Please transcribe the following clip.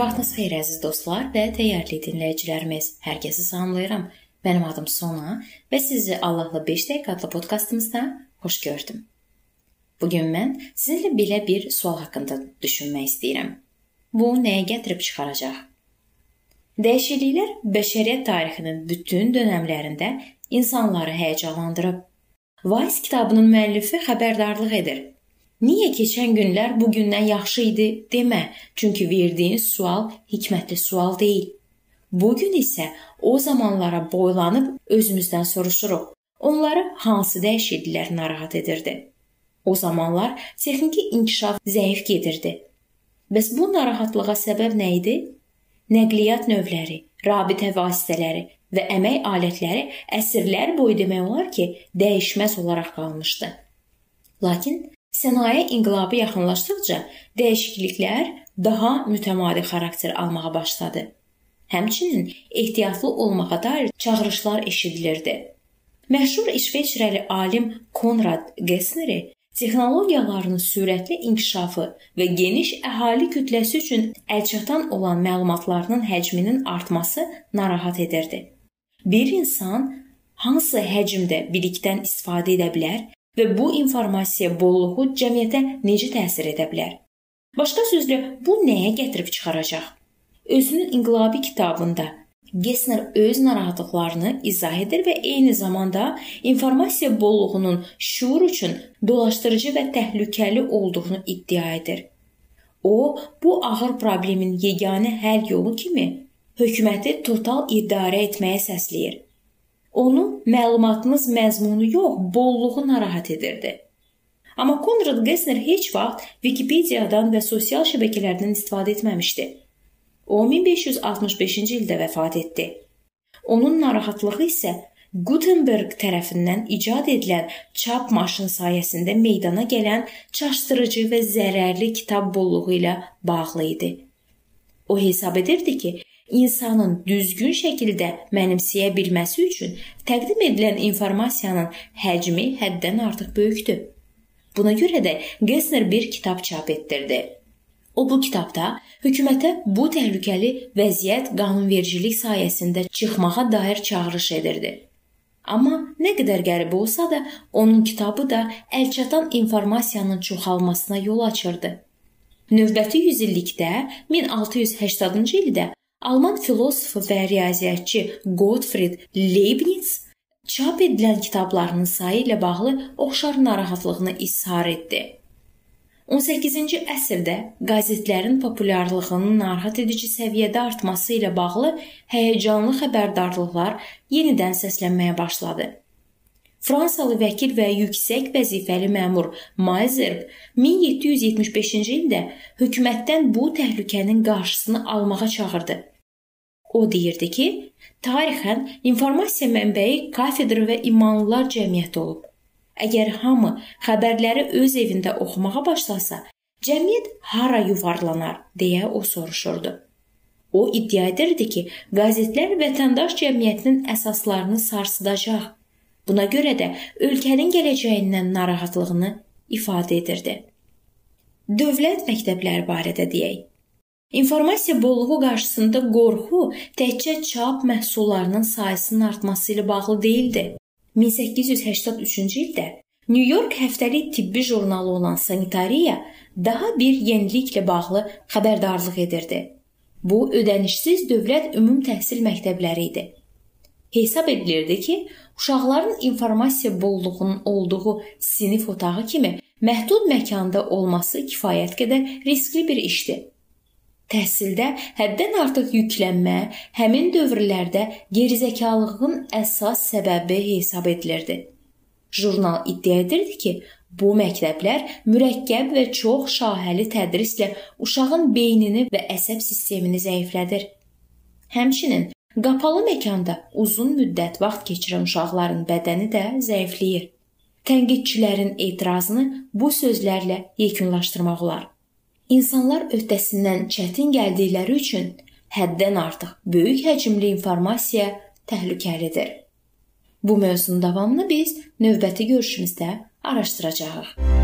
vaxtınız xeyir əziz dostlar və dəyərli dinləyicilərimiz. Hər kəsi salamlayıram. Mənim adım Sona və sizi Allahla 5 dəqiqə adlı podkastımızda xoş gördüm. Bu gün mən sizinlə belə bir sual haqqında düşünmək istəyirəm. Bu nəyə gətirib çıxaracaq? Dəyişikliklər bəşəriyyət tarixinin bütün dövrlərində insanları həyəcanlandırıb. Vice kitabının müəllifi xəbərdarlıq edir Niyə keçən günlər bu gündən yaxşı idi demə, çünki verdiyin sual hikmətli sual deyil. Bu gün isə o zamanlara boylanıb özümüzdən soruşuruq. Onları hansı dəyişikliklər narahat edirdi? O zamanlar texniki inkişaf zəif gedirdi. Bəs bu narahatlığa səbəb nə idi? Nəqliyyat növləri, rabitə vasitələri və əmək alətləri əsrlər boyu demək olar ki, dəyişməz olaraq qalmışdı. Lakin Sənaye inqilabı yaxınlaşdıqca dəyişikliklər daha mütəmadi xarakter almağa başladı. Həmçinin ehtiyatlı olmağa dair çağırışlar eşidilirdi. Məşhur İsveçrəli alim Konrad Gessneri texnologiyaların sürətli inkişafı və geniş əhali kütləsi üçün əlçatan olan məlumatlarının həcminin artması narahat edirdi. Bir insan hansı həcmdə bilikdən istifadə edə bilər və bu informasiya bolluğu cəmiyyətə necə təsir edə bilər? Başqa sözlə, bu nəyə gətirib çıxaracaq? Özünün inqilabi kitabında Gessner öz narahatlıqlarını izah edir və eyni zamanda informasiya bolluğunun şuur üçün dolaşdırıcı və təhlükəli olduğunu iddia edir. O, bu ağır problemin yeganə həll yolu kimi hökuməti total idarə etməyə səsləyir. Onu məlumatınız məzmunu yox, bolluğu narahat edirdi. Amma Konrad Gessner heç vaxt Wikipediyadan və sosial şəbəkələrdən istifadə etməmişdi. O 1565-ci ildə vəfat etdi. Onun narahatlığı isə Gutenberg tərəfindən icad edilən çap maşını sayəsində meydana gələn çaşdırıcı və zərərli kitab bolluğu ilə bağlı idi. O hesab edirdi ki, insanın düzgün şəkildə mənimsəyə bilməsi üçün təqdim edilən informasiyanın həcmi həddən artıq böyükdür. Buna görə də Gessner bir kitab çap etdirdi. O bu kitabda hökumətə bu təhlükəli vəziyyət qanunvericilik sayəsində çıxmağa dair çağırış edirdi. Amma nə qədər qəribə olsa da, onun kitabı da əlçatan informasiyanın çoxalmasına yol açırdı. Növbəti yüzillikdə 1680-cı ildə Alman filosofu və riyaziyyatçı Gottfried Leibniz çap edilən kitablarının sayı ilə bağlı oxşar narahatlığını izhar etdi. 18-ci əsrdə qəzetlərin populyarlığının narahat edici səviyyədə artması ilə bağlı həyəcanlı xəbərdarlıqlar yenidən səslənməyə başladı. Fransalı vəkil və yüksək vəzifəli məmur Mayzer 1775-ci ildə hökumətdən bu təhlükənin qarşısını almağa çağırdı O deyirdi ki, tarixən informasiya mənbəyi kafedra və imanlılar cəmiyyəti olub. Əgər hamı xəbərləri öz evində oxumağa başlasa, cəmiyyət hara yuvarlanar deyə o soruşurdu. O iddia edirdi ki, qəzetlər vətəndaş cəmiyyətinin əsaslarını sarsıdacaq. Buna görə də ölkənin gələcəyindən narahatlığını ifadə edirdi. Dövlət məktəbləri barədə deyək. İnformasiya bolluğu qarşısında qorxu təkcə çap məhsullarının sayısının artması ilə bağlı deyildi. 1883-cü ildə New York həftəlik tibbi jurnalı olan Sanitariya daha bir yeniliklə bağlı xəbərdarlıq edirdi. Bu ödənişsiz dövlət ümum təhsil məktəbləri idi. Hesab edilirdi ki, uşaqların informasiya bolluğunun olduğu sinif otağı kimi məhdud məkanda olması kifayət qədər riskli bir işdir. Təhsildə həddən artıq yüklənmə həmin dövrlərdə gerizəkalılığın əsas səbəbi hesab edilirdi. Jurnal iddia edirdi ki, bu məktəblər mürəkkəb və çox şahəli tədrislə uşağın beynini və əsəb sistemini zəiflədir. Həmçinin qapalı məkanda uzun müddət vaxt keçirən uşaqların bədəni də zəifləyir. Tənqidçilərin etirazını bu sözlərlə yekunlaşdırmaq olar. İnsanlar öhdəsindən çətin gəldikləri üçün həddən artıq böyük həcmli informasiya təhlükəlidir. Bu mövzunun davamını biz növbəti görüşümüzdə araşdıracağıq.